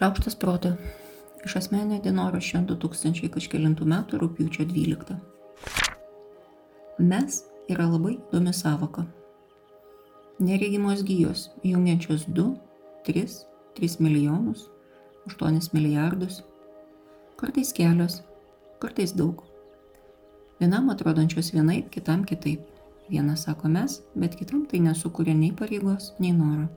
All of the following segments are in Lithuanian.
Šaukštas proto. Iš asmenio dienoraščio 2000 kažkėlintų metų rūpiučio 12. Mes yra labai įdomi savoka. Neregimos gyjos, jungiančios 2, 3, 3 milijonus, 8 milijardus, kartais kelios, kartais daug. Vienam atrodančios vienaip, kitam kitaip. Vienas sako mes, bet kitam tai nesukuria nei pareigos, nei noro.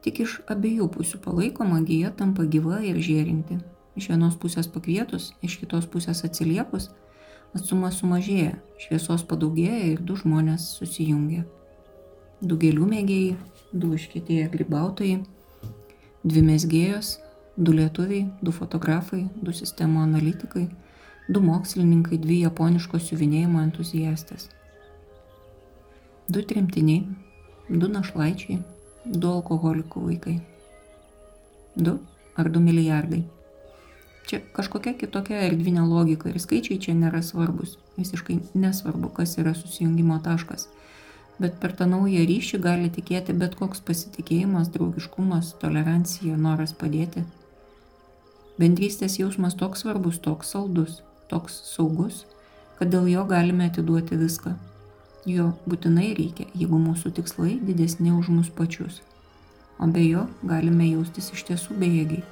Tik iš abiejų pusių palaikoma gyja tampa gyva ir žėrinti. Iš vienos pusės pakvietus, iš kitos pusės atsiliepus, atsumas sumažėja, šviesos padaugėja ir du žmonės susijungia. Du gėlių mėgėjai, du iškėtėję grybautojai, dvi mesgėjos, du lietuviai, du fotografai, du sistemo analitikai, du mokslininkai, dvi japoniško siuvinėjimo entuziastės. Du tremtiniai, du našlaičiai, du alkoholikų vaikai. Du ar du milijardai. Čia kažkokia kitokia erdvinė logika ir skaičiai čia nėra svarbus. Visiškai nesvarbu, kas yra susijungimo taškas. Bet per tą naują ryšį gali tikėti bet koks pasitikėjimas, draugiškumas, tolerancija, noras padėti. Bendrystės jausmas toks svarbus, toks saldus, toks saugus, kad dėl jo galime atiduoti viską Jo būtinai reikia, jeigu mūsų tikslai didesni už mus pačius. O be jo galime jaustis iš tiesų bejėgiai,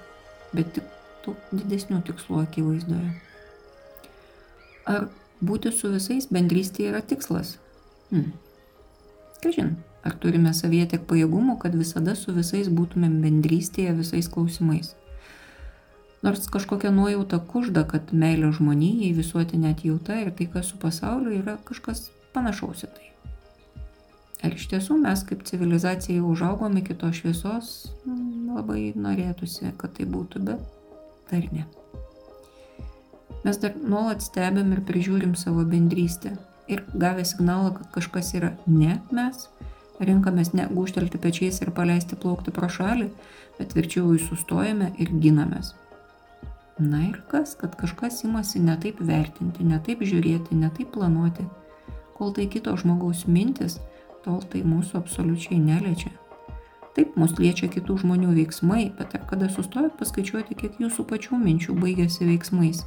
bet tik tų didesnių tikslų akivaizdoje. Ar būti su visais bendrystėje yra tikslas? Hmm. Kažin, ar turime savyje tiek pajėgumų, kad visada su visais būtumėm bendrystėje visais klausimais? Nors kažkokia nuojauta kužda, kad meilė žmonijai, visuotinė atjauta ir taika su pasauliu yra kažkas panašaus į tai. Ar iš tiesų mes kaip civilizacija užaugom iki to šviesos, mm, labai norėtųsi, kad tai būtų, bet dar ne. Mes dar nuolat stebim ir prižiūrim savo bendrystę. Ir gavę signalą, kad kažkas yra ne mes, rinkamės ne guštelti pečiais ir paleisti plaukti pro šalį, bet verčiau jį sustojame ir ginamės. Na ir kas, kad kažkas imasi ne taip vertinti, ne taip žiūrėti, ne taip planuoti Kol tai kito žmogaus mintis, tol tai mūsų absoliučiai neliečia. Taip mus liečia kitų žmonių veiksmai, bet kada sustojot paskaičiuoti, kiek jūsų pačių minčių baigėsi veiksmais?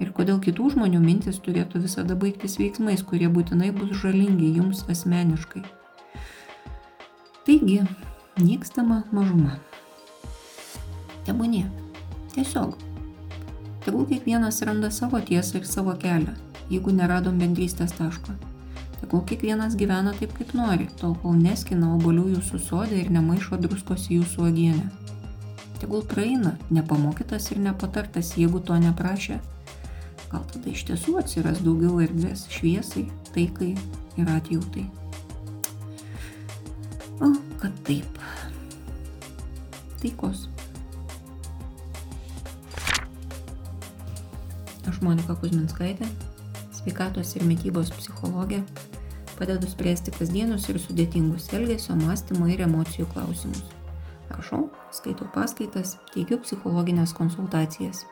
Ir kodėl kitų žmonių mintis turėtų visada baigtis veiksmais, kurie būtinai bus žalingi jums asmeniškai? Taigi, nykstama mažuma. Tebūnie. Tiesiog. Tegul kiekvienas randa savo tiesą ir savo kelią, jeigu neradom bendrystės taško. Tegul kiekvienas gyvena taip, kaip nori, tol kol neskina obolių jūsų sodė ir nemaišo druskos jūsų uogienę. Tegul praeina, nepamokytas ir nepatartas, jeigu to neprašė. Gal tada iš tiesų atsiras daugiau erdvės šviesai, taikai ir atjautai. O, kad taip. Taikos. Aš Monika Kuzminskaitė, sveikatos ir mytybos psichologė padedu spręsti kasdienius ir sudėtingus elgesio, mąstymo ir emocijų klausimus. Rašau, skaitau paskaitas, teikiu psichologinės konsultacijas.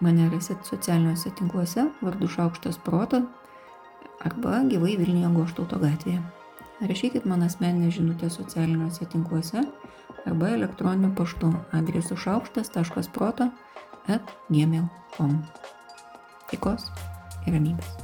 Mane rasit socialiniuose tinkluose vardu Šaukštas Proto arba gyvai Vilniuje Goštauto gatvėje. Rašykit man asmeninę žinutę socialiniuose tinkluose arba elektroniniu paštu adresu šaukštas.proto at gmail.com. Taikos ir ramybės.